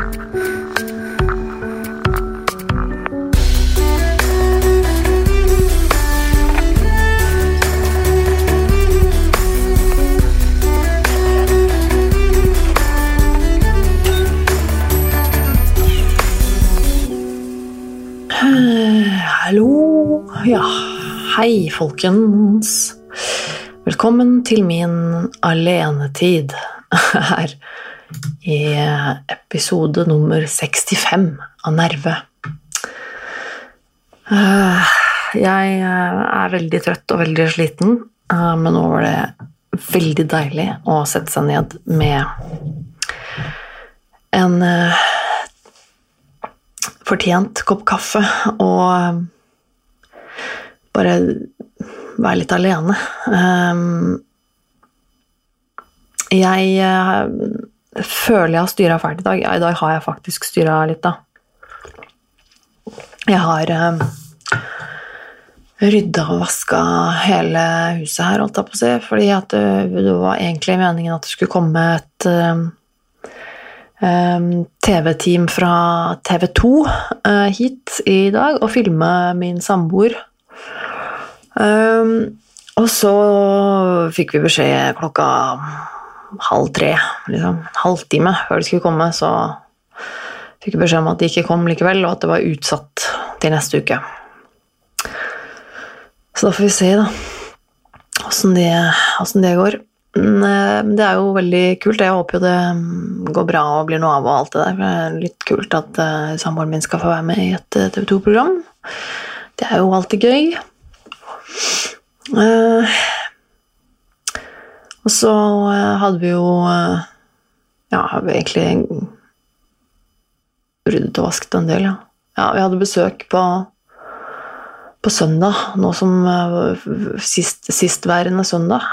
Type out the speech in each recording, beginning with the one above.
Hallo. Ja, hei, folkens. Velkommen til min alenetid her i episode nummer 65 av Nerve. Eh, Jeg eh, er veldig trøtt og veldig sliten, eh, men nå var det veldig deilig å sette seg ned med en fortjent kopp kaffe og bare være litt alene. Jeg føler jeg har styra fælt i dag. Ja, i dag har jeg faktisk styra litt, da. Jeg har eh, rydda og vaska hele huset her, holdt jeg på å si, fordi det, det var egentlig meningen at det skulle komme et um, um, TV-team fra TV 2 eh, hit i dag og filme min samboer. Um, og så fikk vi beskjed klokka halv tre, liksom, halvtime før de skulle komme, så fikk jeg beskjed om at de ikke kom likevel, og at det var utsatt til neste uke. Så da får vi se, da, åssen det, det går. Men eh, det er jo veldig kult. Jeg håper jo det mm, går bra og blir noe av og alt det der. Det er litt kult at uh, samboeren min skal få være med i et TV 2-program. Det er jo alltid gøy. Og så eh, hadde vi jo eh, Ja, har vi egentlig ryddet og vasket en del, ja. ja vi hadde besøk på, på søndag, nå som eh, sist, sistværende søndag.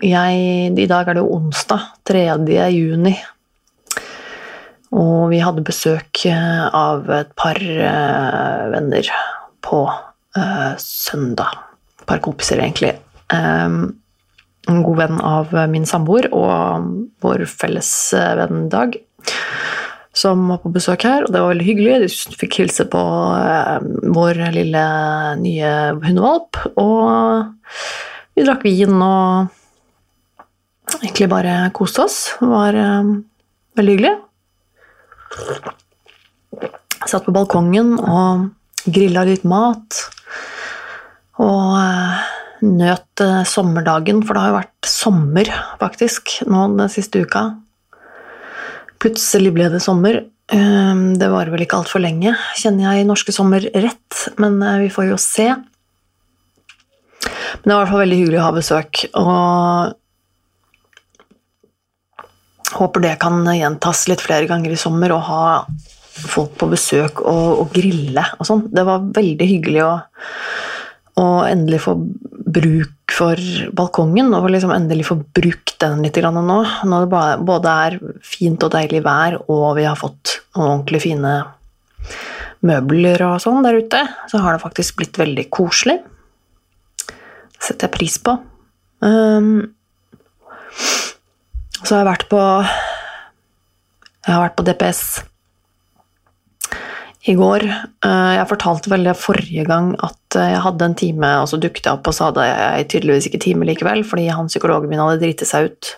Jeg, I dag er det jo onsdag, 3. juni. Og vi hadde besøk av et par venner på søndag. Et par kompiser, egentlig. Eh, en god venn av min samboer og vår felles eh, venn Dag, som var på besøk her, og det var veldig hyggelig. De fikk hilse på eh, vår lille nye hundevalp, og vi drakk vin og egentlig bare koste oss. Det var eh, veldig hyggelig. Satt på balkongen og grilla litt mat. Og nøt eh, sommerdagen, for det har jo vært sommer, faktisk, nå den siste uka. Plutselig ble det sommer. Eh, Det varer vel ikke altfor lenge, kjenner jeg i norske sommer rett, men eh, vi får jo se. Men det var i hvert fall veldig hyggelig å ha besøk, og håper det kan gjentas litt flere ganger i sommer, å ha folk på besøk og, og grille og sånn. Det var veldig hyggelig å, å endelig få bruk for balkongen, og liksom endelig få brukt den litt nå. Når det både er fint og deilig vær, og vi har fått noen ordentlig fine møbler og sånn der ute, så har det faktisk blitt veldig koselig. Det setter jeg pris på. Um, så har jeg vært på Jeg har vært på DPS i går. Eh, Jeg fortalte vel det forrige gang at eh, jeg hadde en time, og så dukket jeg opp, og så hadde jeg tydeligvis ikke time likevel, fordi han psykologen min hadde driti seg ut.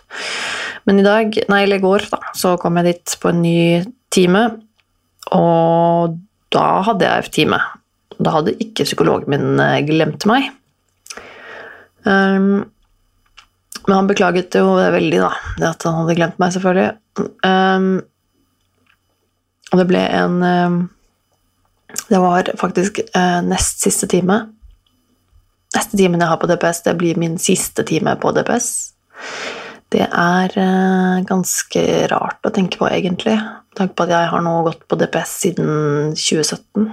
Men i dag, nei, eller i går, da, så kom jeg dit på en ny time, og da hadde jeg time. Da hadde ikke psykologen min eh, glemt meg. Um, men han beklaget jo veldig, da, det at han hadde glemt meg, selvfølgelig. Um, og det ble en um, Det var faktisk eh, nest siste time. Neste timen jeg har på DPS, det blir min siste time på DPS. Det er eh, ganske rart å tenke på, egentlig. Tanke på at jeg har nå gått på DPS siden 2017.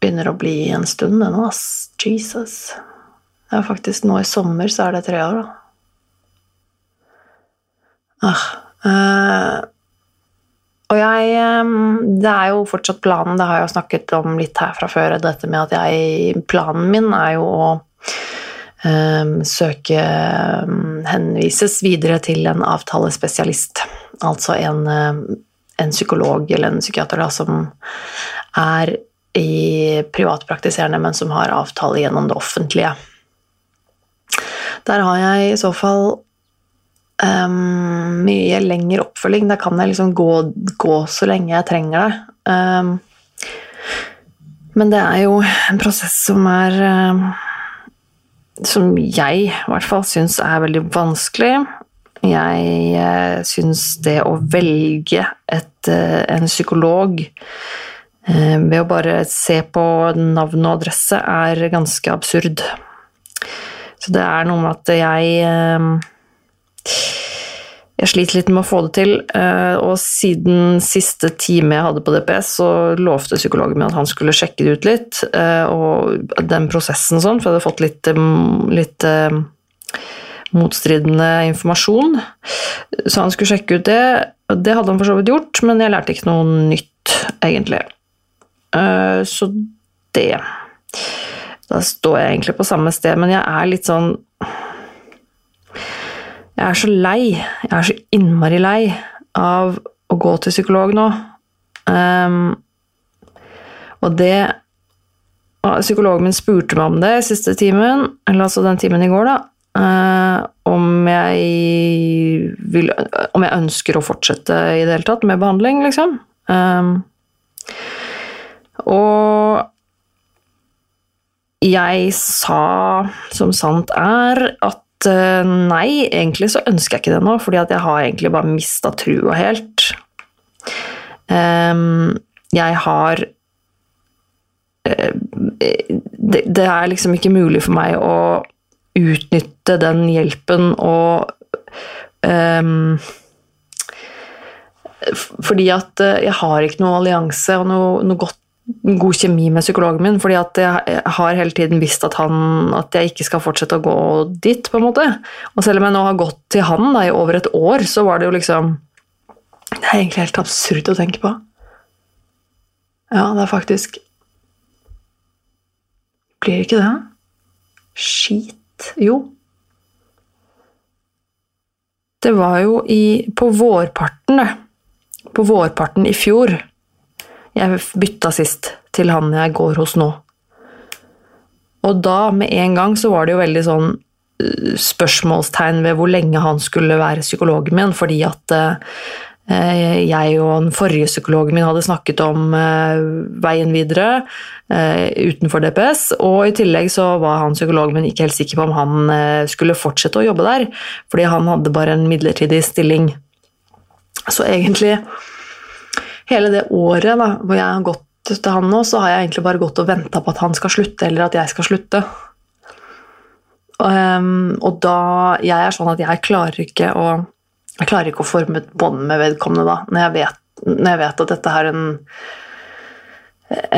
Begynner å bli en stund, det nå, ass. Jesus. Det er faktisk nå i sommer så er det tre år, da. Ah, eh, og jeg Det er jo fortsatt planen, det har jeg jo snakket om litt her fra før, dette med at jeg Planen min er jo å um, søke um, henvises videre til en avtalespesialist. Altså en, en psykolog eller en psykiater da, som er i privatpraktiserende, men som har avtale gjennom det offentlige. Der har jeg i så fall um, mye lengre oppfølging. Da kan jeg liksom gå, gå så lenge jeg trenger det. Um, men det er jo en prosess som er um, Som jeg i hvert fall syns er veldig vanskelig. Jeg uh, syns det å velge et, uh, en psykolog uh, ved å bare se på navn og adresse er ganske absurd. Så det er noe med at jeg jeg sliter litt med å få det til, eh, og siden siste time jeg hadde på DPS, så lovte psykologen min at han skulle sjekke det ut litt, eh, og den prosessen sånn, for jeg hadde fått litt, mm, litt eh, motstridende informasjon. Så han skulle sjekke ut det, det hadde han for så vidt gjort, men jeg lærte ikke noe nytt, egentlig. Så det Da står jeg egentlig på samme sted, men jeg er litt sånn jeg er så lei, jeg er så innmari lei av å gå til psykolog nå. Um, og det Psykologen min spurte meg om det siste timen, eller altså den timen i går, da. Uh, om, jeg vil, om jeg ønsker å fortsette i det hele tatt med behandling, liksom. Um, og jeg sa, som sant er, at Eh, nei, egentlig så ønsker jeg ikke det nå, fordi at jeg har egentlig bare mista trua helt. Um, jeg har uh, det, er liksom ikke mulig for meg å utnytte den hjelpen og um, Fordi at uh, jeg har ikke noe allianse og noe godt god kjemi med psykologen min, fordi at jeg har hele tiden visst at, han, at jeg ikke skal fortsette å gå dit, på en måte. Og selv om jeg nå har gått til han da, i over et år, så var det jo liksom Det er egentlig helt absurd å tenke på. Ja, det er faktisk Blir ikke det? Skit. Jo. Det var jo i, på vårparten, det. På vårparten i fjor jeg bytta sist til han jeg går hos nå. Og da, med en gang, så var det jo veldig sånn uh, spørsmålstegn ved hvor lenge han skulle være psykologen min, fordi at uh, jeg og den forrige psykologen min hadde snakket om uh, veien videre utenfor DPS, og i tillegg så var han psykologen min ikke helt sikker på om han skulle fortsette å jobbe der, fordi han hadde bare en midlertidig stilling. Så egentlig hele det året da, hvor jeg har gått til han nå, så har jeg egentlig bare gått og venta på at han skal slutte, eller at jeg skal slutte. Um, og da Jeg er sånn at jeg klarer ikke å jeg klarer ikke å forme et bånd med vedkommende da, når jeg, vet, når jeg vet at dette er en,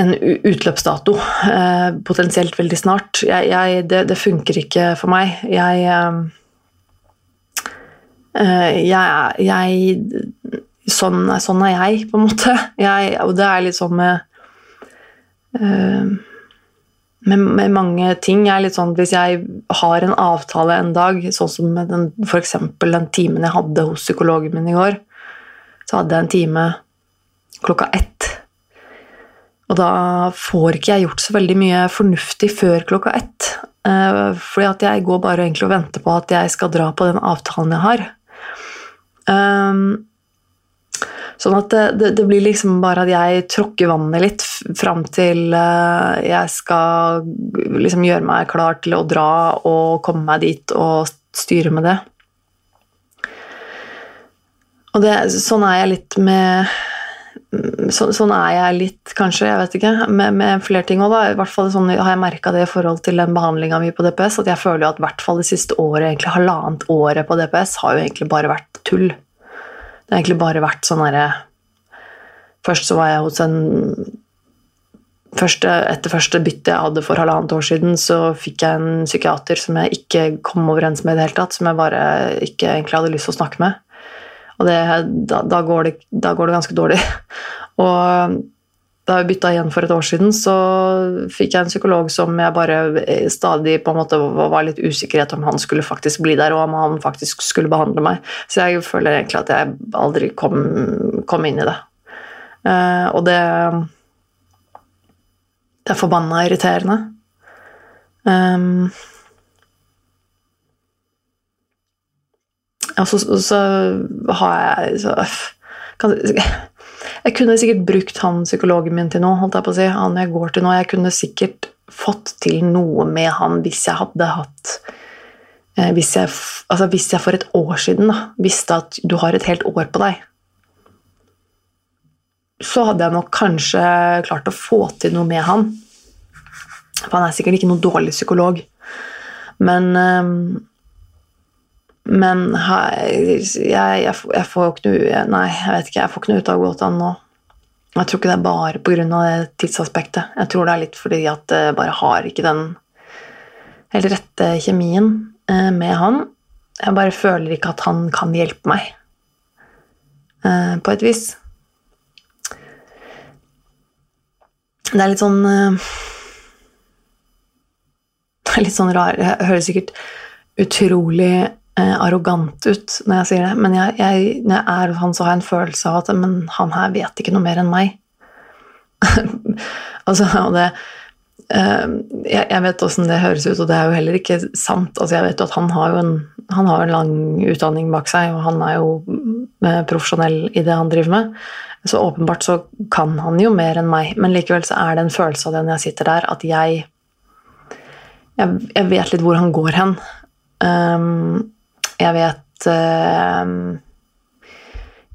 en utløpsdato, eh, potensielt veldig snart. Jeg, jeg, det, det, funker ikke for meg. Jeg, eh, jeg sånn, sånn, er jeg, på en måte. Jeg, og det er litt sånn med, uh, med, med mange ting. Er litt sånn, Hvis jeg har en avtale en dag, sånn som den, for den timen jeg hadde hos psykologen min i går, så hadde jeg en time klokka ett. Og da får ikke jeg gjort så veldig mye fornuftig før klokka ett. Uh, fordi at jeg går bare egentlig og venter på at jeg skal dra på den avtalen jeg har. Um, Sånn at det, det, det, blir liksom bare at jeg tråkker vannet litt fram til uh, jeg skal liksom gjøre meg klar til å dra og komme meg dit og styre med det. Og det, sånn er jeg litt med så, Sånn er jeg litt, kanskje, jeg vet ikke, med, med flere ting òg, I hvert fall sånn, har jeg merka det i forhold til den behandlinga mi på DPS, at jeg føler at i hvert fall det siste året, egentlig halvannet året på DPS, har jo egentlig bare vært tull. Det har egentlig bare vært sånn herre Først så var jeg hos en første, Etter første bytte jeg hadde for halvannet år siden, så fikk jeg en psykiater som jeg ikke kom overens med i det hele tatt, som jeg bare ikke egentlig hadde lyst til å snakke med. Og det, da, da, går det, da, går det, ganske dårlig. Og da jeg bytta igjen for et år siden, så fikk jeg en psykolog som jeg bare eh, stadig på en måte var litt usikkerhet om han skulle faktisk bli der, og om han faktisk skulle behandle meg. Så jeg føler egentlig at jeg aldri kom, kom inn i det. Uh, og det Det er forbanna irriterende. Um, og så, så, har jeg så, kan, jeg kunne sikkert brukt han psykologen min til noe. holdt jeg på å si, han jeg går til nå. Jeg kunne sikkert fått til noe med han hvis jeg hadde hatt eh, hvis, jeg, altså hvis jeg, for et år siden da, visste at du har et helt år på deg, så hadde jeg nok kanskje klart å få til noe med han. For han er sikkert ikke noen dårlig psykolog. Men eh, men jeg, jeg, jeg, får jo ikke noe Nei, jeg vet ikke, jeg får ikke noe ut av å gå til han nå. Jeg tror ikke det er bare pga. det tidsaspektet. Jeg tror det er litt fordi at jeg bare har ikke den helt rette kjemien eh, med han. Jeg bare føler ikke at han kan hjelpe meg, eh, på et vis. Det er litt sånn eh, Det er litt sånn rar Jeg hører sikkert utrolig eh, arrogant ut når jeg sier det, men jeg, jeg, når jeg er han, så har jeg en følelse av at men han her vet ikke noe mer enn meg. altså, og det Uh, jeg, jeg, vet åssen det høres ut, og det er jo heller ikke sant. Altså, jeg vet jo at han har jo en, han har en lang utdanning bak seg, og han er jo eh, profesjonell i det han driver med. Så åpenbart så kan han jo mer enn meg, men likevel så er det en følelse av det når jeg sitter der, at jeg jeg, jeg vet litt hvor han går hen. Um, jeg vet ehm,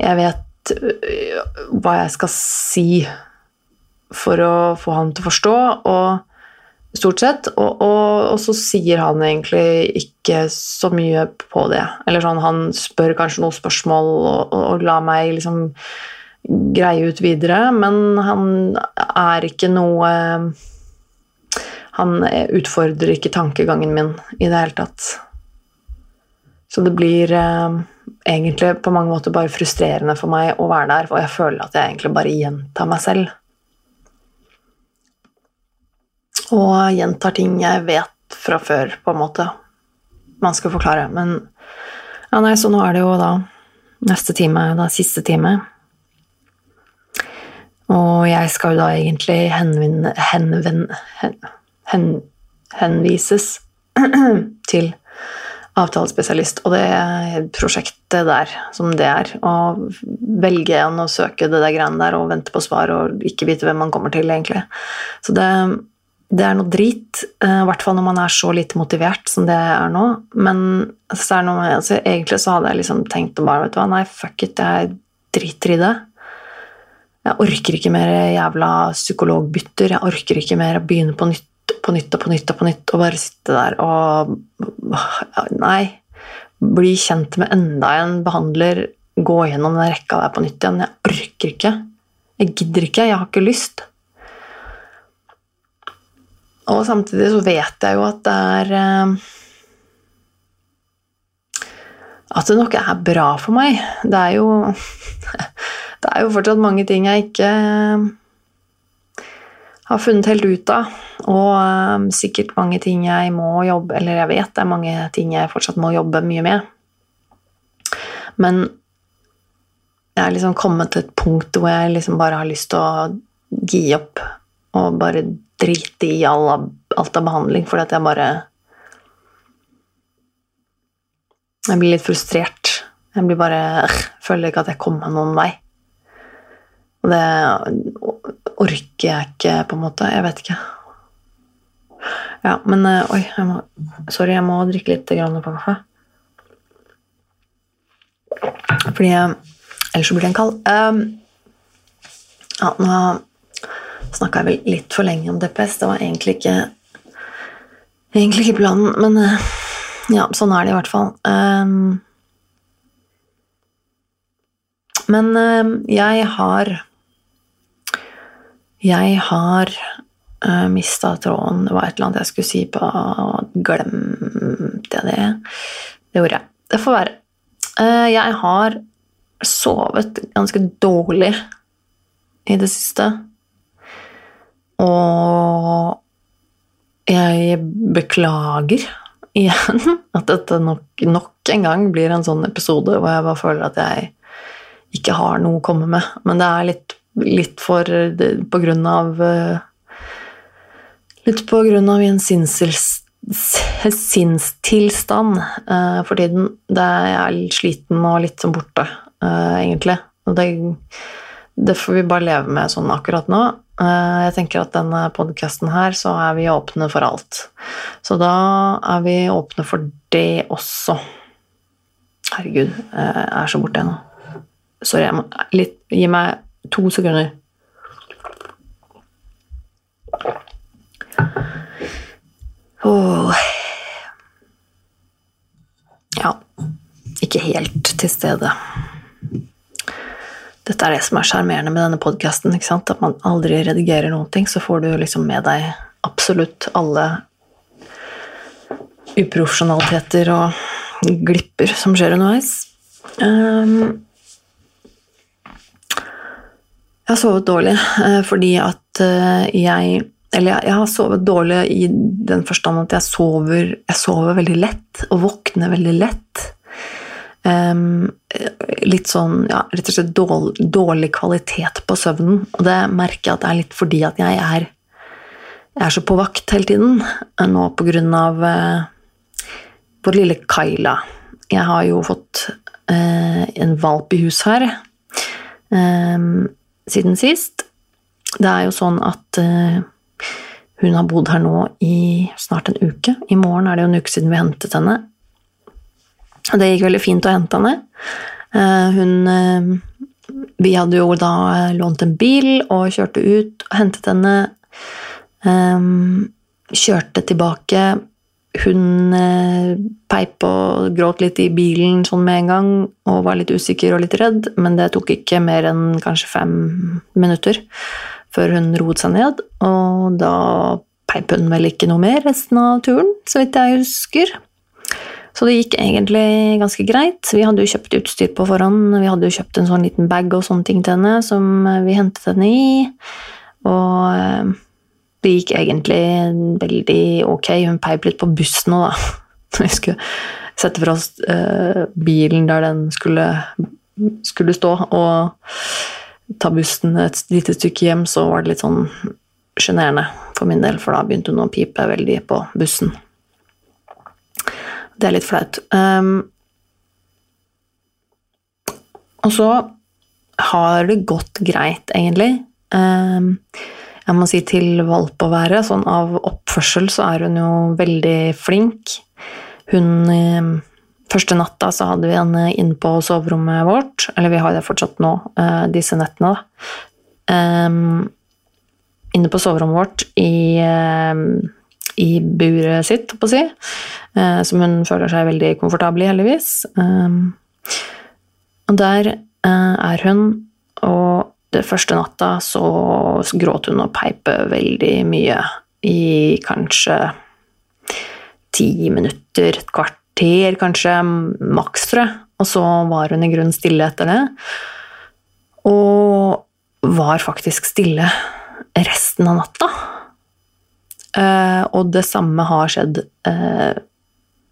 Jeg vet øh, hva jeg skal si for å få han til å forstå, og stort sett. Og, og, og, så sier han egentlig ikke så mye på det. Eller sånn, han spør kanskje noen spørsmål og, og lar meg liksom greie ut videre, men han er ikke noe Han utfordrer ikke tankegangen min i det hele tatt. Så det blir eh, egentlig på mange måter bare frustrerende for meg å være der, og jeg føler at jeg egentlig bare gjentar meg selv. Og gjentar ting jeg vet fra før, på en måte. Man skal forklare. Men ja, nei, så nå er det jo da neste time, da siste time. Og jeg skal jo da egentlig henvende, henvende hen, hen, henvises til avtalespesialist, og det prosjektet der som det er. Å velge en og søke det der greiene der og vente på svar og ikke vite hvem man kommer til, egentlig. Så det, det er noe drit, eh, i hvert fall når man er så lite motivert som det er nå. Men så er noe, altså, egentlig så hadde jeg liksom tenkt å bare vet du hva, Nei, fuck it, jeg driter i det. Jeg orker ikke mer jævla psykologbytter. Jeg orker ikke mer å begynne på nytt på nytt og på nytt og på nytt og bare sitte der og Nei. Bli kjent med enda en behandler, gå gjennom den rekka der på nytt igjen. Jeg orker ikke. Jeg gidder ikke. Jeg har ikke lyst. Og samtidig så vet jeg jo at det er eh, At det nok er bra for meg. Det er jo Det er jo fortsatt mange ting jeg ikke har funnet helt ut av. Og um, sikkert mange ting jeg må jobbe Eller jeg vet det er mange ting jeg fortsatt må jobbe mye med. Men jeg er liksom kommet til et punkt hvor jeg liksom bare har lyst til å gi opp og bare drite i all, alt av behandling, fordi at jeg bare Jeg blir litt frustrert. Jeg blir bare øh, Føler ikke at jeg kommer noen vei. Og det orker jeg ikke, på en måte. Jeg vet ikke. Ja, men øh, Oi, jeg må, sorry, jeg må drikke litt grann på kaffe. Fordi øh, Ellers så blir den kald. Um, ja, nå snakka jeg vel litt for lenge om DPS. Det var egentlig ikke Egentlig ikke planen, men uh, ja, sånn er det i hvert fall. Um, men jeg har jeg har uh, eh, mista tråden. Det var et eller annet jeg skulle si på Glemte jeg det? Det gjorde jeg. Det får være. Uh, jeg har sovet ganske dårlig i det siste. og jeg beklager igjen at dette nok, nok en gang blir en sånn episode hvor jeg bare føler at jeg ikke har noe å komme med. Men det er litt, litt for På grunn av Litt på grunn av en sinnstilstand uh, for tiden. Det jeg er litt sliten og litt sånn borte, uh, egentlig. Og det, det, får vi bare leve med sånn akkurat nå. Jeg tenker at denne podkasten her, så er vi åpne for alt. Så da er vi åpne for det også. Herregud, jeg er så borte nå. Sorry, jeg må litt, Gi meg to sekunder. Oh. Ja, ikke helt til stede. Dette er det som er sjarmerende med denne podkasten. At man aldri redigerer noen ting, så får du liksom med deg absolutt alle uprofesjonaliteter og glipper som skjer underveis. Um, jeg har sovet dårlig uh, fordi at uh, jeg eller jeg, har sovet dårlig i den forstand at jeg sover, jeg sover veldig lett og våkner veldig lett. Um, litt sånn ja, rett og slett dårlig, dårlig, kvalitet på søvnen. Og det merker jeg at det er litt fordi at jeg er, jeg er så på vakt hele tiden. Nå på grunn av uh, vår lille Kaila. Jeg har jo fått uh, en valp i hus her um, siden sist. Det er jo sånn at uh, hun har bodd her nå i snart en uke. I morgen er det jo en uke siden vi hentet henne. Og Det gikk veldig fint å hente henne. Eh, hun eh, Vi hadde jo da eh, lånt en bil og kjørte ut og hentet henne. Kjørte tilbake. Hun peip og gråt litt i bilen sånn med en gang og var litt usikker og litt redd, men det tok ikke mer enn kanskje fem minutter før hun roet seg ned, og da peip hun vel ikke noe mer resten av turen, så vidt jeg husker. Så det gikk egentlig ganske greit. Vi hadde jo kjøpt utstyr på forhånd. Vi hadde jo kjøpt en sånn liten bag og sånne ting til henne som vi hentet henne i. Og eh, det gikk egentlig veldig ok. Hun peip litt på bussen nå, da. Vi skulle sette fra oss uh, bilen der den skulle, skulle stå, og ta bussen et lite stykke hjem, så var det litt sånn sjenerende for min del, for da begynte hun å pipe veldig på bussen. Det er litt flaut. Um, og så har det gått greit, egentlig. Um, jeg må si til valp å være. Sånn av oppførsel så er hun jo veldig flink. Hun um, Første natta så hadde vi henne inne på soverommet vårt, eller vi har det fortsatt nå, eh, disse nettene, da. Um, inne på soverommet vårt i, i buret sitt, på å si, uh, som hun føler seg veldig komfortabel i, heldigvis. Um, og der uh, er hun, og det første natta så gråt hun og peip veldig mye i kanskje ti minutter, et kvarter, kanskje maks, tror jeg. Og så var hun i grunnen stille etter det. Og var faktisk stille resten av natta. Eh, og det samme har skjedd eh,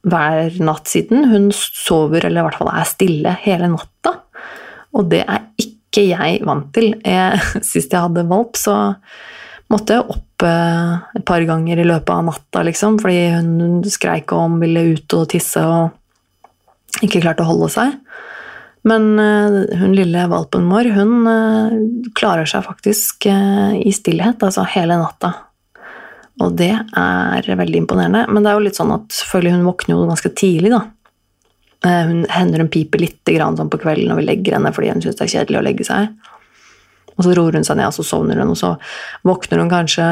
hver natt siden. Hun sover, eller i hvert fall er stille, hele natta. Og det er ikke jeg vant til. Jeg, sist jeg hadde valp, så måtte jeg opp eh, et par ganger i løpet av natta, liksom, fordi hun skreik om ville ut og tisse og ikke klarte å holde seg. Men eh, hun lille valpen vår, hun eh, klarer seg faktisk i stillhet, altså hele natta. Og det er veldig imponerende. Men det er jo litt sånn at selvfølgelig hun våkner jo ganske tidlig, da. Hun hender hun piper litt sånn på kvelden når vi legger henne fordi hun syns det er kjedelig å legge seg. Og så roer hun seg ned, og så sovner hun, og så våkner hun kanskje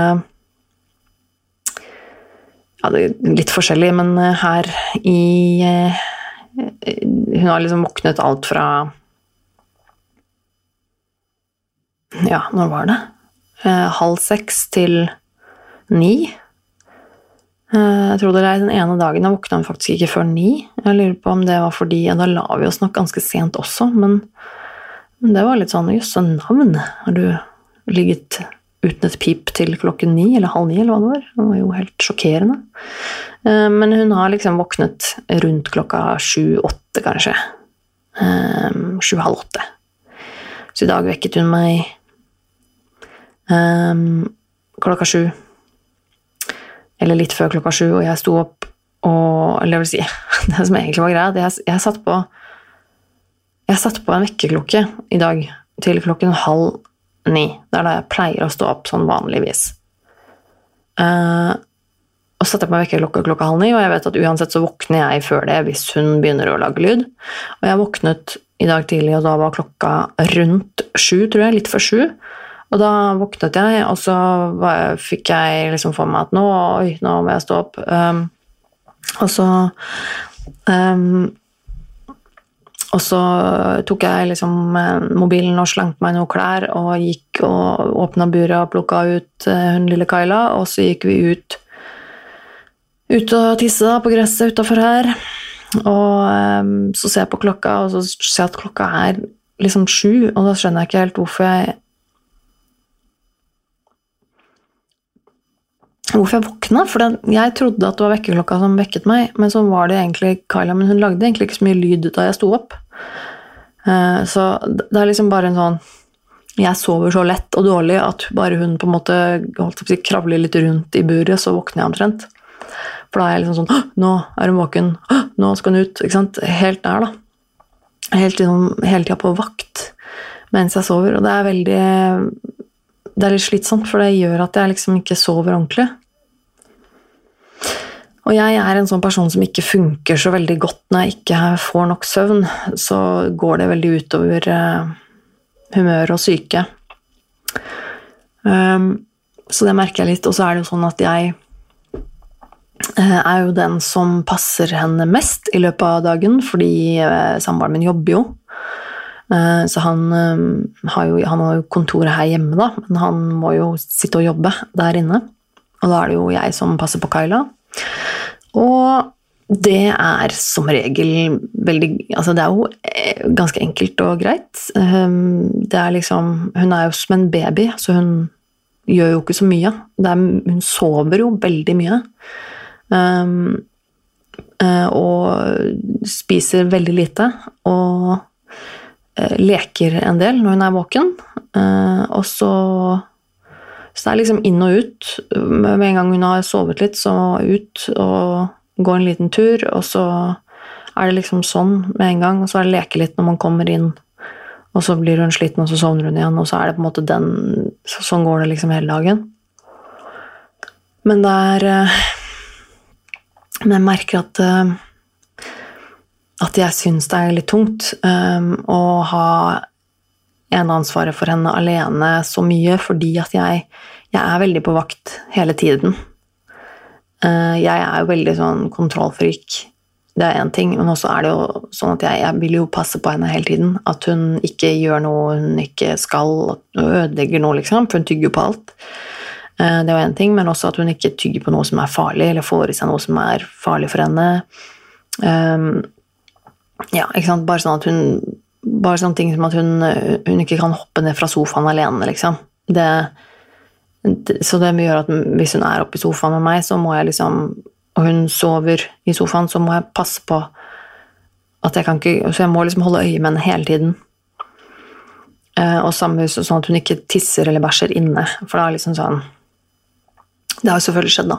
ja, det er litt forskjellig, men eh, her i eh, Hun har liksom våknet alt fra Ja, når var det? Eh, halv seks til ni. Jeg tror det er den ene dagen da våkna hun faktisk ikke før ni. Jeg lurer på om det var fordi ja, Da la vi oss nok ganske sent også, men men det var litt sånn Jøsse navn, har du ligget uten et pip til klokken ni, eller halv ni, eller hva det var. Det var jo helt sjokkerende. Eh, men hun har liksom våknet rundt klokka sju-åtte, kanskje. Sju-halv åtte. Så i dag vekket hun meg klokka sju. Eller litt før klokka sju, og jeg sto opp og Eller jeg vil si, det som egentlig var greia, jeg, jeg satt på Jeg satt på en vekkerklokke i dag til klokken halv ni. Det er da jeg pleier å stå opp sånn vanligvis. Uh, og så satte jeg på vekkerklokka klokka halv ni, og jeg vet at uansett så våkner jeg før det hvis hun begynner å lage lyd. Og jeg våknet i dag tidlig, og da var klokka rundt sju, tror jeg. Litt før sju. Og da våknet jeg, og så fikk jeg liksom for meg at nå, oi, nå må jeg stå opp. Um, og så um, og så tok jeg liksom eh, mobilen og slengte meg noen klær og gikk og åpna buret og plukka ut eh, hun lille Kaila, og så gikk vi ut ut og tisse på gresset utafor her. Og um, så ser jeg på klokka, og så ser jeg at klokka er liksom sju, og da skjønner jeg ikke helt hvorfor jeg Hvorfor jeg våkna, for jeg trodde at det var vekkerklokka som vekket meg, men så var det egentlig Kyla, men hun lagde egentlig ikke så mye lyd da jeg sto opp. Uh, så det er liksom bare en sånn Jeg sover så lett og dårlig at bare hun på en måte holdt si, kravler litt rundt i buret, så våkner jeg omtrent. For da er jeg liksom sånn Nå er hun våken. Nå skal hun ut. ikke sant? Helt der, da. Helt liksom, hele tida på vakt mens jeg sover. Og det er veldig Det er litt slitsomt, for det gjør at jeg liksom ikke sover ordentlig. Og jeg er en sånn person som ikke funker så veldig godt når jeg ikke får nok søvn. Så går det veldig utover uh, humør og syke. Um, så det merker jeg litt. Og så er det jo sånn at jeg Eh, er jo den som passer henne mest i løpet av dagen, fordi eh, samboeren min jobber jo. Eh, så han har, jo, han har jo kontoret her hjemme, da, men han må jo sitte og jobbe der inne. Og da er det jo jeg som passer på Kyla. Og det er som regel veldig Altså, det er jo ganske enkelt og greit. Det er liksom Hun er jo som en baby, så hun gjør jo ikke så mye. Er, hun sover jo veldig mye. Og spiser veldig lite. Og leker en del når hun er våken. Uh, og så Så det er liksom inn og ut. Med en gang hun har sovet litt, så ut og gå en liten tur. Og så er det liksom sånn med en gang. Og så er det leke litt når man kommer inn. Og så blir hun sliten, og så sovner hun igjen. Og så er det på en måte den Sånn går det liksom hele dagen. Men det er men jeg merker at, at jeg syns det er litt tungt um, å ha eneansvaret for henne alene så mye, fordi at jeg, jeg er veldig på vakt hele tiden. Uh, jeg er jo veldig sånn kontrollfrik. Det er én ting, men også er det jo sånn at jeg, jeg, vil jo passe på henne hele tiden. At hun ikke gjør noe hun ikke skal, at ødelegger noe, liksom. For hun tygger jo på alt. Uh, det var én ting, men også at hun ikke tygger på noe som er farlig, eller får i seg noe som er farlig for henne. Um, ja, ikke sant. Bare sånn at hun Bare sånne ting som at hun, hun ikke kan hoppe ned fra sofaen alene, liksom. Det, det, så det gjør at hvis hun er oppe i sofaen med meg, så må jeg liksom Og hun sover i sofaen, så må jeg passe på at jeg kan ikke Så jeg må liksom holde øye med henne hele tiden. Uh, og samme sånn at hun ikke tisser eller bæsjer inne, for da er liksom sånn det har jo selvfølgelig skjedd, da.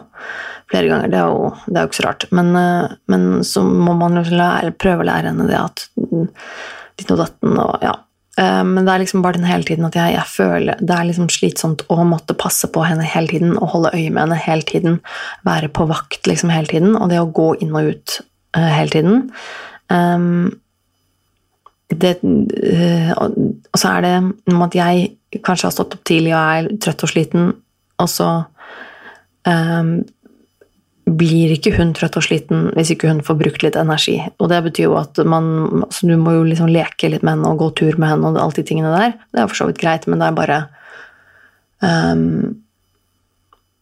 Flere ganger. Det er jo, det er jo ikke så rart. Men, eh, men, så må man lære, prøve å lære henne det at ditt og datten og ja. Eh, men det er liksom bare den hele tiden at jeg, jeg, føler Det er liksom slitsomt å måtte passe på henne hele tiden og holde øye med henne hele tiden. Være på vakt liksom hele tiden. Og det å gå inn og ut uh, hele tiden. Um, det, uh, og så er det om at jeg kanskje har stått opp tidlig og er trøtt og sliten, og så um, blir ikke hun trøtt og sliten hvis ikke hun får brukt litt energi. Og det betyr jo at man altså Du må jo liksom leke litt med henne og gå tur med henne og alle de tingene der. Det er for så vidt greit, men det er bare um,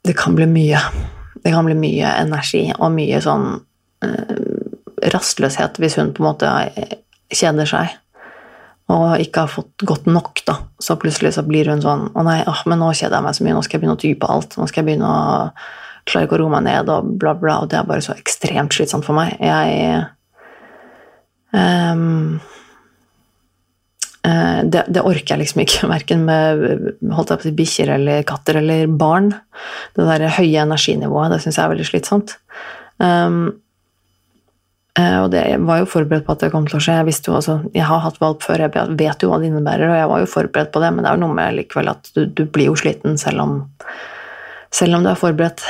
Det kan bli mye. Det kan bli mye energi og mye sånn uh, rastløshet hvis hun på en måte kjeder seg. og ikke har fått godt nok, da. Så plutselig så blir hun sånn Å nei, åh, men nå kjeder jeg meg så mye, nå skal jeg begynne å ty på alt. Nå skal jeg begynne å klare ikke å roe meg ned, og bla, bla. Og det er bare så ekstremt slitsomt for meg. Jeg um, det, det, orker jeg liksom ikke, verken med holdt jeg på bikkjer eller katter eller barn. Det der høye energinivået, det syns jeg er veldig slitsomt. Um, og det, var jo forberedt på at det kom til å skje. Jeg, visste jo, altså, jeg har hatt valp før, jeg vet jo hva det innebærer, og jeg var jo forberedt på det, men det er jo noe med likevel at du, du blir jo sliten selv om, selv om du er forberedt.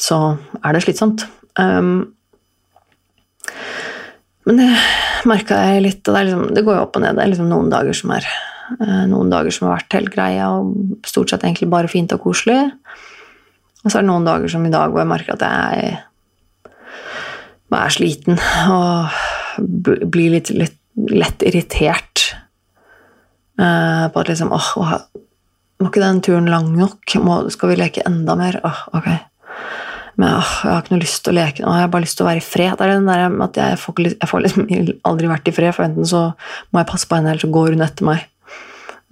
Så er det slitsomt. Um, men det merka jeg litt, og det, liksom, det, går jo opp og ned. Det er liksom noen dager som er uh, noen dager som har vært helt greie, og stort sett egentlig bare fint og koselig. Og så er det noen dager som i dag hvor jeg merker at jeg bare er sliten og blir litt, litt lett irritert uh, på at liksom åh, oh, Var ikke den turen lang nok? Må, skal vi leke enda mer? Åh, ok. Men åh, jeg har ikke noe lyst til å leke. Åh, jeg har bare lyst til å være i fred. Det er den der at jeg får, jeg får liksom aldri vært i fred, for enten så må jeg passe på henne, eller så går hun etter meg.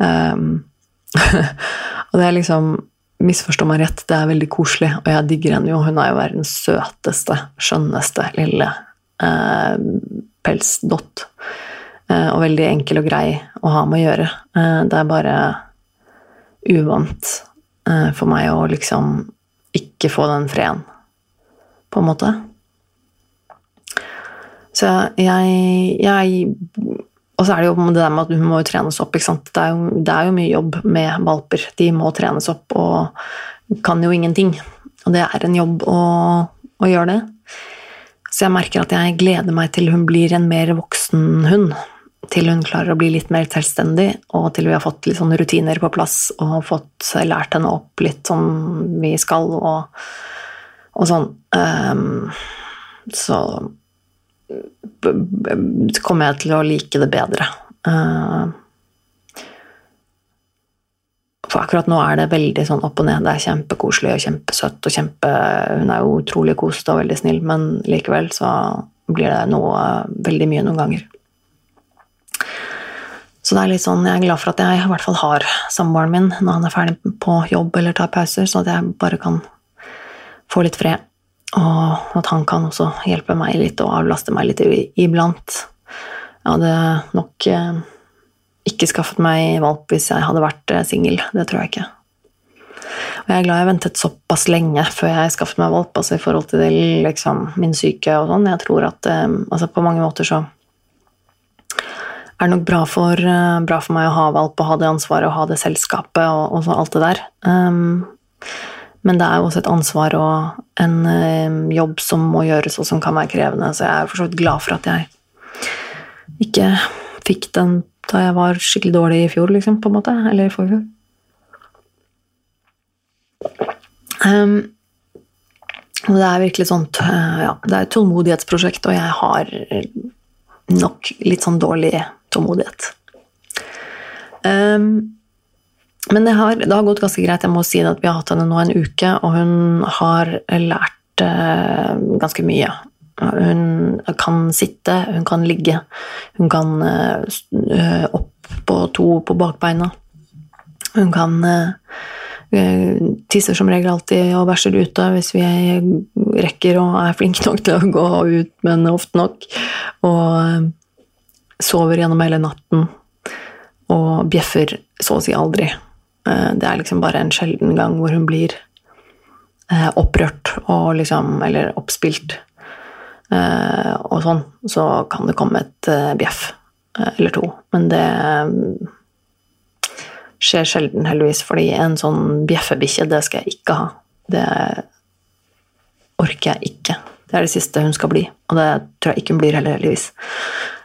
Um, og det er liksom misforstå meg rett, det er veldig koselig, og jeg digger henne jo. Hun er jo verdens søteste, skjønneste lille eh, pelsdott. Eh, og veldig enkel og grei å ha med å gjøre. Eh, det er bare uvant eh, for meg å liksom ikke få den freden, på en måte. Så jeg, jeg og så er det jo det der med at hun må jo trenes opp. ikke sant? Det er, jo, det er jo mye jobb med valper. De må trenes opp og kan jo ingenting. Og det er en jobb å, å gjøre det. Så jeg merker at jeg gleder meg til hun blir en mer voksen hund. Til hun klarer å bli litt mer selvstendig, og til vi har fått litt sånne rutiner på plass og fått lært henne opp litt som vi skal, og, og sånn. Um, så kommer jeg til å like det bedre. Uh, for akkurat nå er det veldig sånn opp og ned. Det er kjempekoselig og kjempesøtt. og kjempe, Hun er jo utrolig kosete og veldig snill, men likevel så blir det noe veldig mye noen ganger. Så det er litt sånn, jeg er glad for at jeg i hvert fall har samboeren min når han er ferdig på jobb eller tar pauser, så at jeg bare kan få litt fred. Og at han kan også hjelpe meg litt og avlaste meg litt iblant. Jeg hadde nok eh, ikke skaffet meg valp hvis jeg hadde vært eh, singel. Det tror jeg ikke. Og jeg er glad jeg ventet såpass lenge før jeg skaffet meg valp, altså i forhold til det, liksom, min syke og sånn. Jeg tror at eh, altså på mange måter så er det nok bra for, bra for, meg å ha valp og ha det ansvaret og ha det selskapet og, og alt det der. Um, men det er jo også et ansvar og en eh, jobb som må gjøres, og som kan være krevende. Så jeg er for så vidt glad for at jeg ikke fikk den da jeg var skikkelig dårlig i fjor, liksom, på en måte. Eller i forfjor. Um, det er virkelig sånt Ja, det er et tålmodighetsprosjekt, og jeg har nok litt sånn dårlig tålmodighet. Um, men det har, det har, gått ganske greit. Jeg må si at Vi har hatt henne nå en uke, og hun har lært eh, ganske mye. Hun kan sitte, hun kan ligge, hun kan eh, opp på to på bakbeina. Hun kan eh, tisser som regel alltid og bæsjer ute hvis vi rekker og er flinke nok til å gå ut, men ofte nok. Og eh, sover gjennom hele natten og bjeffer så å si aldri. Eh, det er liksom bare en sjelden gang hvor hun blir eh, opprørt og liksom Eller oppspilt eh, og sånn. Så kan det komme et bjeff eller to. Men det skjer sjelden, heldigvis, fordi en sånn bjeffebikkje, det skal jeg ikke ha. Det orker jeg ikke. Det er det siste hun skal bli, og det tror jeg ikke hun blir heller, heldigvis.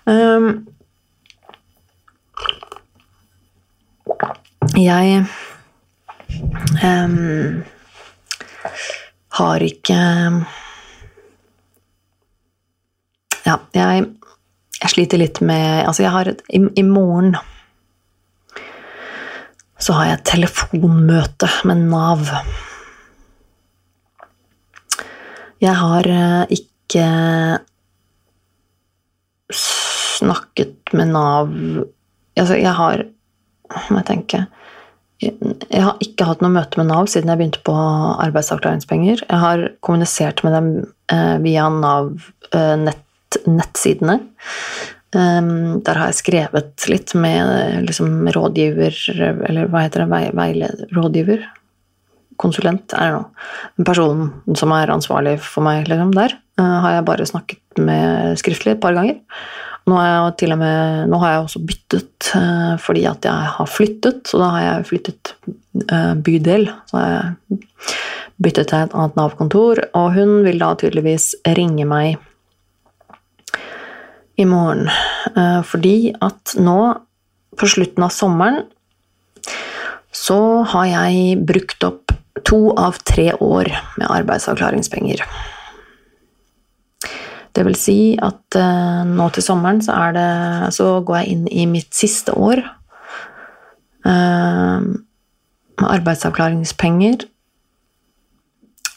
Um, Jeg um, har ikke Ja, jeg, jeg, sliter litt med Altså, jeg har i, i, morgen så har jeg et telefonmøte med Nav. Jeg har eh, ikke snakket med Nav altså, jeg har Må jeg tenke Jeg har ikke hatt noe møte med Nav siden jeg begynte på arbeidsavklaringspenger. Jeg har kommunisert med dem eh, via Nav-nettsidene. nett, nettsidene. Um, der har jeg skrevet litt med liksom, rådgiver Eller hva heter det? Veileder? Rådgiver? Konsulent? Er det noe? Personen som er ansvarlig for meg liksom, der, uh, har jeg bare snakket med skriftlig et par ganger. Nå jeg, med, nå har jeg også byttet uh, fordi at jeg har flyttet, så da har jeg flyttet uh, bydel. Så har jeg byttet til et annet Nav-kontor, og hun vil da tydeligvis ringe meg i morgen. Eh, fordi at nå, på slutten av sommeren, så har jeg brukt opp to av tre år med arbeidsavklaringspenger. Det vil si at uh, nå til sommeren så, det, så går jeg inn i mitt siste år uh, med arbeidsavklaringspenger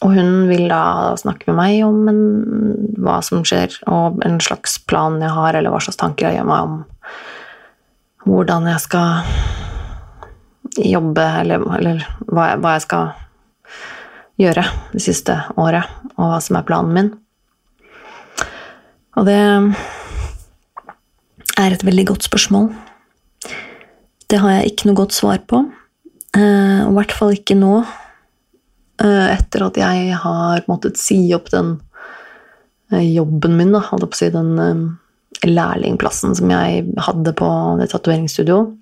og hun vil da snakke med meg om en, hva som skjer, og en slags plan jeg har, eller hva slags tanker jeg gjør meg om hvordan jeg skal jobbe, eller, eller hva, jeg, hva, jeg, skal gjøre det siste året, og hva som er planen min. Og det er et veldig godt spørsmål. Det har jeg ikke noe godt svar på. Eh, I hvert fall ikke nå Eh, etter at jeg har måttet si opp den eh, jobben min, da, holdt jeg på å si, den lærlingplassen som jeg hadde på det tatoveringsstudioet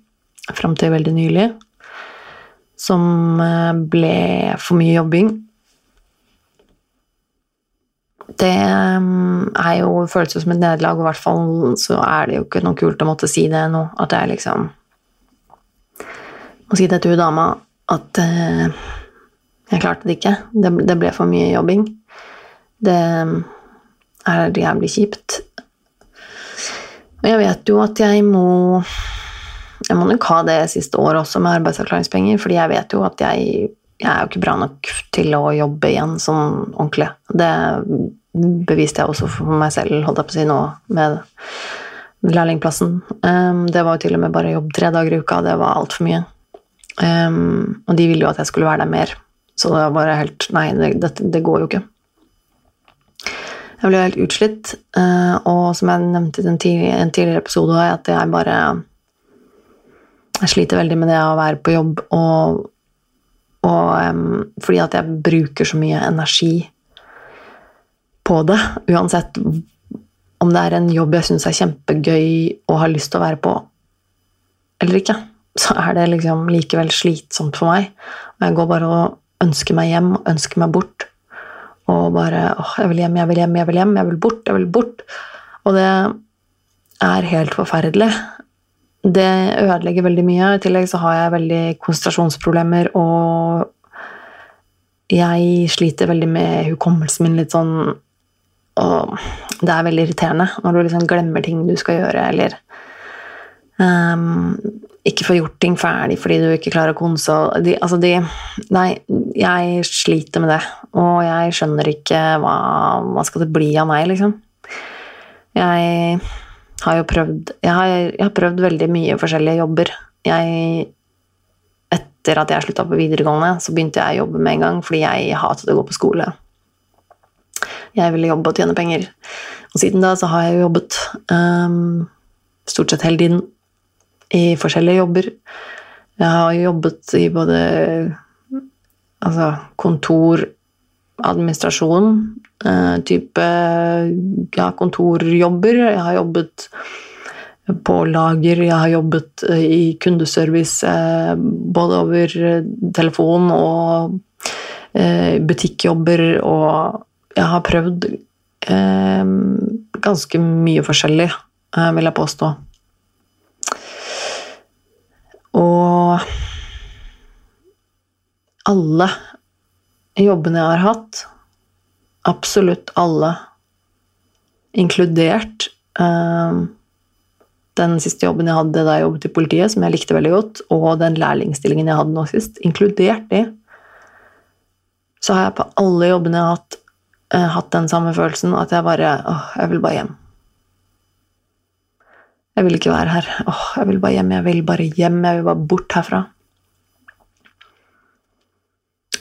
fram til veldig nylig, som ble for mye jobbing. Det er jo føles som et nederlag, og i hvert fall så er det jo ikke noe kult å måtte si det nå. At jeg liksom Må si det til hun dama at jeg klarte det ikke. Det, det ble for mye jobbing. Det er jævlig kjipt. Og jeg vet jo at jeg må Jeg må nok ha det siste året også med arbeidsavklaringspenger, fordi jeg vet jo at jeg, jeg er jo ikke bra nok til å jobbe igjen sånn ordentlig. Det beviste jeg også for meg selv, holdt jeg på å si nå, med lærlingplassen. Um, det var jo til og med bare jobb tre dager i uka, det var altfor mye. Um, og de ville jo at jeg skulle være der mer. Så det var bare helt Nei, det, det går jo ikke. Jeg ble helt utslitt, uh, og som jeg nevnte i en tidligere episode, at jeg bare Jeg sliter veldig med det å være på jobb, og, og um, fordi at jeg bruker så mye energi på det, uansett om det er en jobb jeg syns er kjempegøy og har lyst til å være på eller ikke, så er det liksom likevel slitsomt for meg. Og jeg går bare og ønsker meg hjem, ønsker meg bort. Og bare åh, jeg vil hjem, jeg vil hjem, jeg vil hjem, jeg vil bort, jeg vil bort. Og det er helt forferdelig. Det ødelegger veldig mye. I tillegg så har jeg veldig konsentrasjonsproblemer, og jeg sliter veldig med hukommelsen min litt sånn Og det er veldig irriterende når du liksom glemmer ting du skal gjøre, eller um, ikke får gjort ting ferdig fordi du ikke klarer å konse de, altså de, Nei, jeg sliter med det. Og jeg skjønner ikke hva, hva skal det bli av meg, liksom. Jeg har jo prøvd jeg har, jeg har prøvd veldig mye forskjellige jobber. Jeg Etter at jeg slutta på videregående, så begynte jeg å jobbe med en gang fordi jeg hatet å gå på skole. Jeg ville jobbe og tjene penger. Og siden da så har jeg jo jobbet um, stort sett hele tiden i forskjellige jobber. Jeg har jobbet i både altså kontor, administrasjon, uh, type ja, kontorjobber. Jeg har jobbet på lager, jeg har jobbet eh, i kundeservice uh, både over telefon og butikkjobber, og jeg har prøvd ganske mye forskjellig, vil jeg påstå. Og alle jobbene jeg har hatt, absolutt alle, inkludert eh, den siste jobben jeg hadde da jeg jobbet i politiet, som jeg likte veldig godt, og den lærlingstillingen jeg hadde nå sist, inkludert de, så har jeg på alle jobbene jeg har hatt, uh, hatt den samme følelsen, at jeg bare åh, jeg vil bare hjem. Jeg vil ikke være her. Åh, jeg vil bare hjem. Jeg vil bare hjem. Jeg vil bare bort herfra.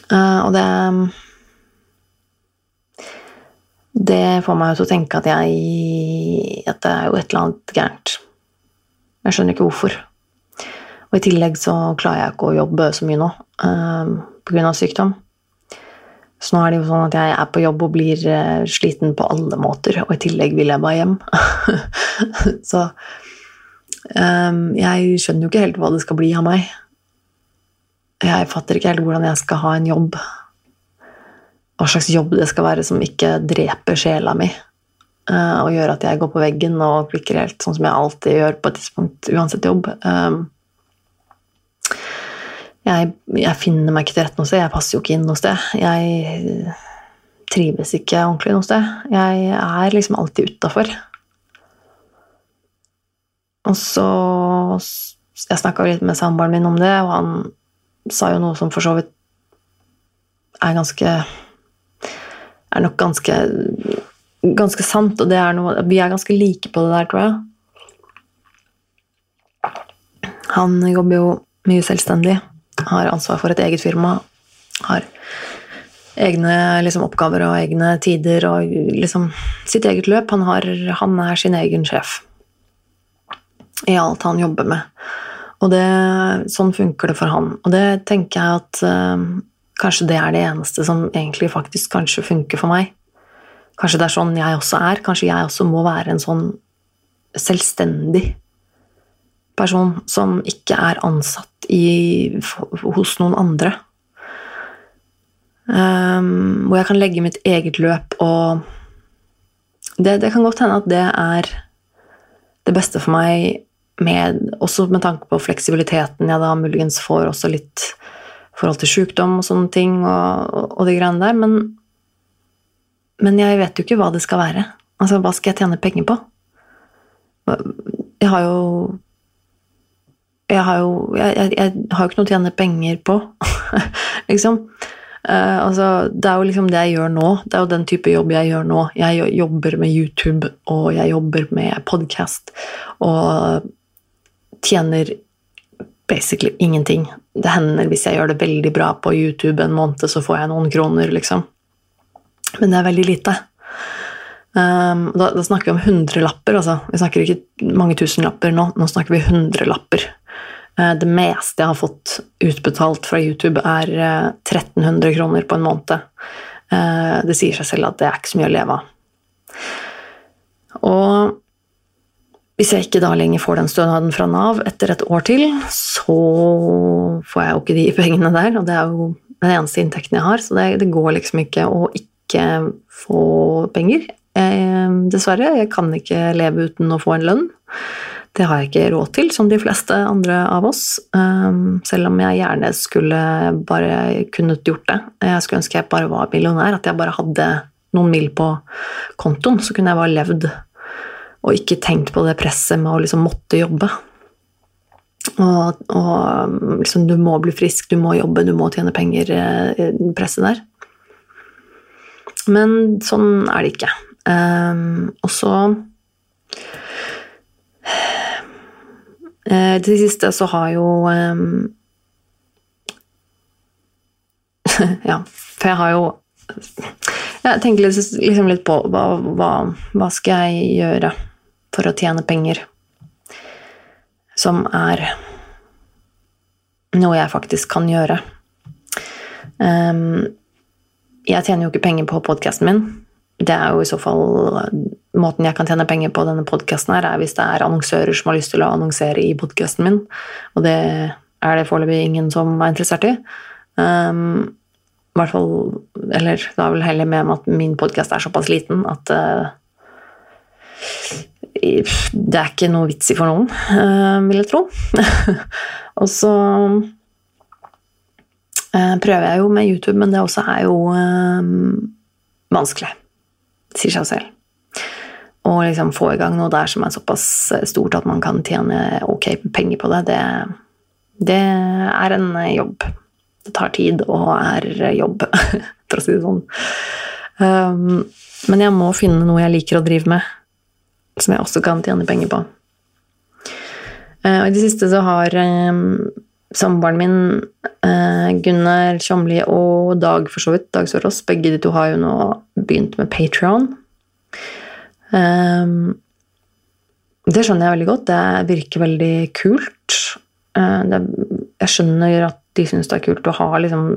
Eh, og det Det får meg jo til å tenke at jeg At det er jo et eller annet gærent. Jeg skjønner ikke hvorfor. Og i tillegg så klarer jeg ikke å jobbe så mye nå eh, pga. sykdom. Så nå er det jo sånn at jeg er på jobb og blir uh, sliten på alle måter, og i tillegg vil jeg bare hjem. så um, jeg skjønner jo ikke helt hva det skal bli av meg. Jeg fatter ikke helt hvordan jeg skal ha en jobb. Hva slags jobb det skal være som ikke dreper sjela mi. Uh, og gjør at jeg går på veggen og klikker helt, sånn som jeg alltid gjør på et tidspunkt, uansett jobb. Um, jeg, jeg, finner meg ikke til rette noe sted. Jeg passer jo ikke inn noe sted. Jeg trives ikke ordentlig noe sted. Jeg er liksom alltid utafor. Og så Jeg snakka litt med samboeren min om det, og han sa jo noe som for så vidt er ganske Er nok ganske ganske sant, og det er noe Vi er ganske like på det der, tror jeg. Han jobber jo mye selvstendig, har ansvar for et eget firma, har egne liksom, oppgaver og egne tider og liksom sitt eget løp. Han, har, han er sin egen sjef i alt han jobber med. Og det, sånn funker det for han. Og det tenker jeg at øh, kanskje det er det eneste som egentlig faktisk kanskje funker for meg. Kanskje det er sånn jeg også er. Kanskje jeg også må være en sånn selvstendig person som ikke er ansatt i, hos noen andre. Um, hvor jeg kan legge mitt eget løp og det, det kan godt hende at det er det beste for meg med, også med tanke på fleksibiliteten jeg da muligens får også litt forhold til sykdom og sånne ting og, og, og de greiene der. Men, men, jeg vet jo ikke hva det skal være. Altså, hva skal jeg tjene penger på? Jeg har jo Jeg har jo Jeg, jeg, har ikke noe å tjene penger på, liksom. Uh, altså, det er jo liksom det jeg gjør nå. Det er jo den type jobb jeg gjør nå. Jeg jobber med YouTube, og jeg jobber med podkast. Og tjener basically ingenting. Det hender hvis jeg gjør det veldig bra på YouTube en måned, så får jeg noen kroner, liksom. Men det er veldig lite. Um, da, da, snakker vi om hundrelapper, altså. Vi snakker ikke mange tusenlapper nå, nå snakker vi hundrelapper. Uh, det meste jeg har fått utbetalt fra YouTube, er uh, 1300 kroner på en måned. Uh, det sier seg selv at det er ikke så mye å leve av. Og hvis jeg ikke da lenger får den stønaden fra Nav etter et år til, så får jeg jo ikke de pengene der, og det er jo den eneste inntekten jeg har, så det, det går liksom ikke å ikke få penger. Eh, dessverre. Jeg kan ikke leve uten å få en lønn. Det har jeg ikke råd til, som de fleste andre av oss. Um, selv om jeg gjerne skulle bare kunnet gjort det. Jeg skulle ønske jeg bare var millionær, at jeg bare hadde noen mil på kontoen, så kunne jeg bare levd og ikke tenkt på det presset med å liksom måtte jobbe. Og, og liksom, du må bli frisk, du må jobbe, du må tjene penger, eh, presset der. Men sånn er det ikke. Um, og så uh, Til det siste så har jo um, Ja, for jeg har jo Jeg tenker liksom litt på hva, hva, hva skal jeg gjøre? for å tjene penger. Som er noe jeg faktisk kan gjøre. Um, jeg tjener jo ikke penger på podkasten min. Det er jo i så fall Måten jeg kan tjene penger på denne podkasten, her, er hvis det er annonsører som har lyst til å annonsere i podkasten min, og det er det foreløpig ingen som er interessert i. Um, hvert fall, eller da vel heller med at min podkast er såpass liten at uh, det er ikke noe vits i for noen, uh, vil jeg tro. og så uh, prøver jeg jo med YouTube, men det også er jo vanskelig. Sier seg selv. Å liksom få i gang noe der som er såpass stort at man kan tjene ok penger på det, det, det er en jobb. Det tar tid og er jobb, for å si det sånn. Um, men jeg må finne noe jeg liker å drive med som jeg også kan tjene penger på. Uh, og I det siste så har eh, samboeren min, eh, Gunnar Tjomli og Dag for så vidt, Dag Sørås, begge de to har jo nå begynt med Patron. Um, det skjønner jeg veldig godt. Det virker veldig kult. Uh, jeg skjønner at de syns det er kult å ha liksom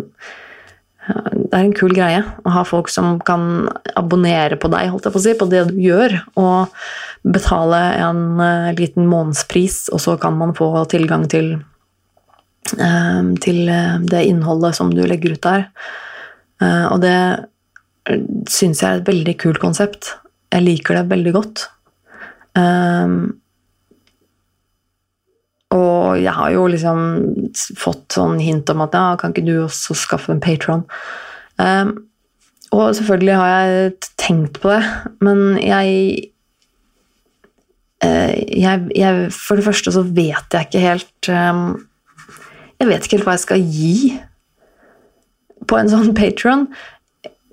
det er en kul greie å ha folk som kan abonnere på deg, holdt jeg på å si, på det du gjør, og betale en liten månedspris, og så kan man få tilgang til, til uh, det innholdet som du legger ut der. og det syns jeg er et veldig kult konsept. Jeg liker det veldig godt. og jeg har jo liksom fått sånn hint om at ja, kan ikke du også skaffe en patron? Um, og selvfølgelig har jeg tenkt på det, men jeg, jeg, jeg For det første så vet jeg ikke helt um, Jeg vet ikke helt hva jeg skal gi på en sånn patron.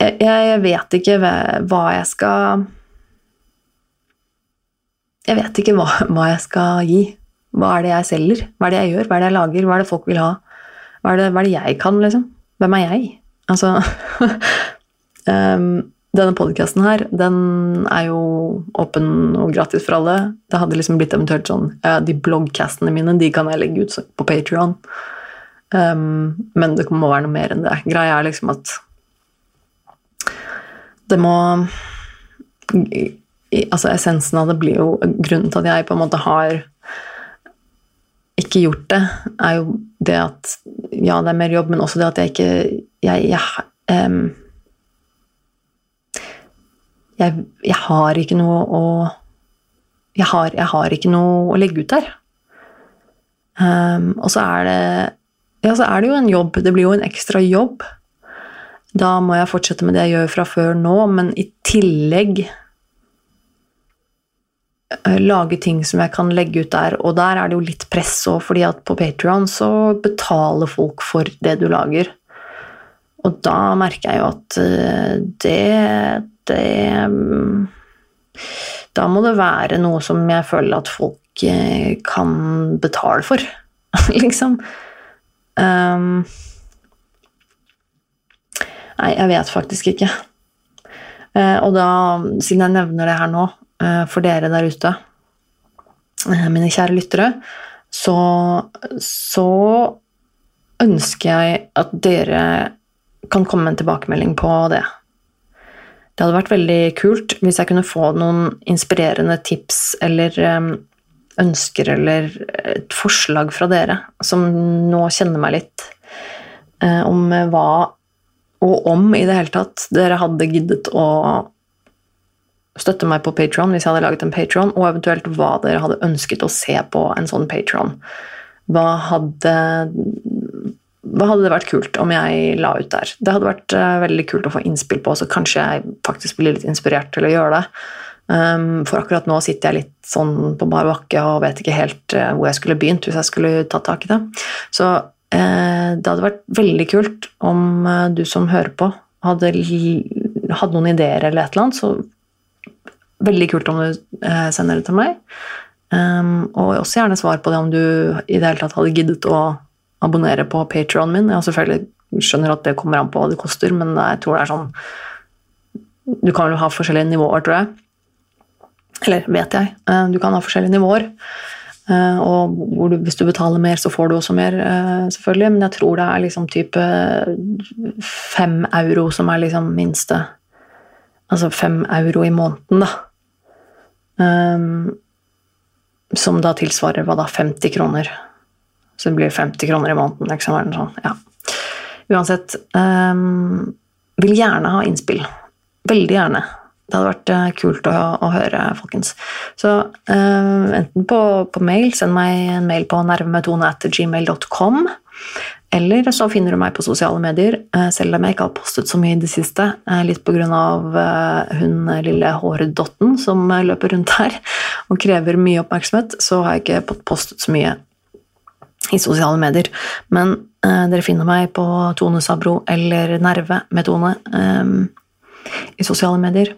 Jeg, jeg, vet ikke hva jeg skal Jeg vet ikke hva, hva, jeg skal gi. Hva er det jeg selger? Hva er det jeg gjør? Hva er det jeg lager? Hva er det folk vil ha? Hva er det, hva er det jeg kan, liksom? Hvem er jeg? Altså um, Denne podkasten her, den er jo åpen og gratis for alle. Det hadde liksom blitt eventuelt sånn ja, De bloggcastene mine de kan jeg legge ut på Patrion. Um, men det må være noe mer enn det. Greia er liksom at det må Altså, essensen av det blir jo Grunnen til at jeg på en måte har ikke gjort det, er jo det at Ja, det er mer jobb, men også det at jeg ikke Jeg, jeg, um, jeg, jeg har ikke noe å jeg har, jeg har, ikke noe å legge ut der. Um, og så er det Ja, så er det jo en jobb. Det blir jo en ekstra jobb. Da må jeg fortsette med det jeg gjør fra før nå, men i tillegg Eh, lage ting som jeg kan legge ut der. Og der er det jo litt press òg, fordi at på Patrion så betaler folk for det du lager. Og da merker jeg jo at eh, det Det Da må det være noe som jeg føler at folk eh, kan betale for, liksom. Um, nei, jeg vet faktisk ikke. Og da, siden jeg nevner det her nå, uh, for dere der ute, uh, mine kjære lyttere, så, så ønsker jeg at dere kan komme med en tilbakemelding på det. Det hadde vært veldig kult hvis jeg kunne få noen inspirerende tips eller eh, ønsker eller et forslag fra dere som nå kjenner meg litt, om hva og om i det hele tatt dere hadde giddet å støtte meg på Patron hvis jeg hadde laget en Patron, og eventuelt hva dere hadde ønsket å se på en sånn Patron. Hva hadde, hva hadde det vært kult om jeg la ut der? Det hadde vært uh, veldig kult å få innspill på, så kanskje jeg faktisk blir litt inspirert til å gjøre det. Um, for akkurat nå sitter jeg litt sånn på bar bakke og vet ikke helt uh, hvor jeg skulle begynt hvis jeg skulle tatt tak i det. Så uh, det hadde vært veldig kult om du som hører på, hadde, hadde noen ideer eller et eller annet, så Veldig kult om du eh, sender det til meg. Um, og også gjerne svar på det om du i det hele tatt hadde giddet å abonnere på Patrionen min. Jeg selvfølgelig skjønner at det kommer an på hva det koster, men jeg tror det er sånn Du kan vel ha forskjellige nivåer, tror jeg. Eller vet jeg. Uh, du kan ha forskjellige nivåer. Uh, og du, hvis du betaler mer, så får du også mer, uh, selvfølgelig. Men jeg tror det er liksom type fem euro som er liksom minste Altså fem euro i måneden, da. Um, som da tilsvarer hva da, 50 kroner. Så det blir 50 kroner i måneden. Liksom, sånn. ja. Uansett um, Vil gjerne ha innspill. Veldig gjerne. Det hadde vært uh, kult å, å, høre, folkens. Så uh, enten på, på, mail, send meg en mail på nervemetone.gmail.com. Eller så finner du meg på sosiale medier, uh, selv om jeg ikke har postet så mye i det siste. litt pga. Uh, hun lille hårdotten som løper rundt her og krever mye oppmerksomhet, så har jeg ikke postet så mye i sosiale medier. Men eh, dere finner meg på Tone Sabro eller Nerve med Tone eh, i sosiale medier.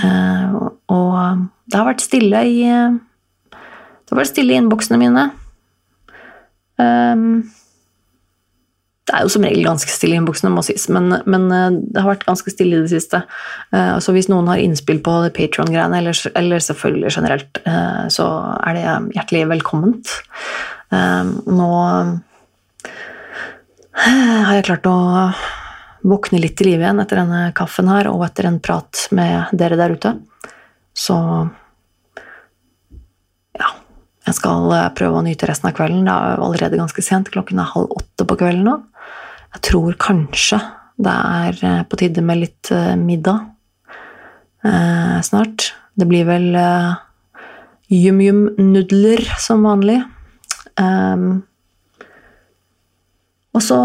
Uh, og det har vært stille i Det har vært stille i innboksene mine. Um, det er jo som regel ganske stille i innboksene, må sies, men, men, eh, det har vært ganske stille i det siste. Uh, så hvis noen har innspill på Patron-greiene, eller, eller, selvfølgelig generelt, så er det hjertelig velkomment. Uh, nå har jeg klart å våkne litt til live igjen etter denne kaffen her, og etter en prat med dere der ute. Så ja. Jeg skal prøve å nyte resten av kvelden. Det er allerede ganske sent. Klokken er halv åtte på kvelden nå. Jeg tror kanskje det er eh, på tide med litt eh, middag eh, snart. Det blir vel eh, yum-yum-nudler som vanlig. Um, og så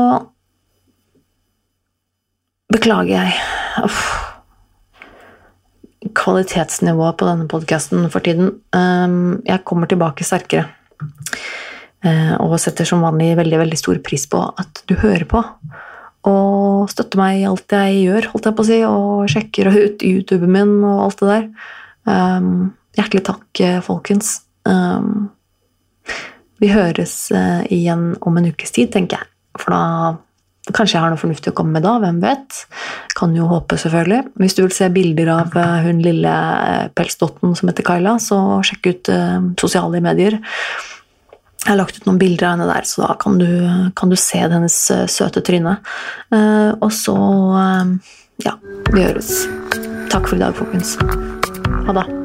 beklager jeg Uff. Kvalitetsnivået på denne podkasten for tiden. Um, jeg kommer tilbake sterkere. Eh, og setter som vanlig veldig veldig stor pris på at du hører på. Og støtter meg i alt jeg gjør, holdt jeg på å si, og sjekker ut YouTuben min og alt det der. Um, hjertelig takk, eh, folkens. Um, vi høres uh, igjen om en ukes tid, tenker jeg. For da Kanskje jeg har noe fornuftig å komme med da, hvem vet? Kan jo håpe, selvfølgelig. Hvis du vil se bilder av hun lille pelsdotten som heter Kyla, så sjekk ut uh, sosiale medier. Jeg har lagt ut noen bilder av henne der, så da kan du, kan du se hennes eh, søte tryne. Og så Ja, vi høres. Takk for i dag, folkens. Ha det.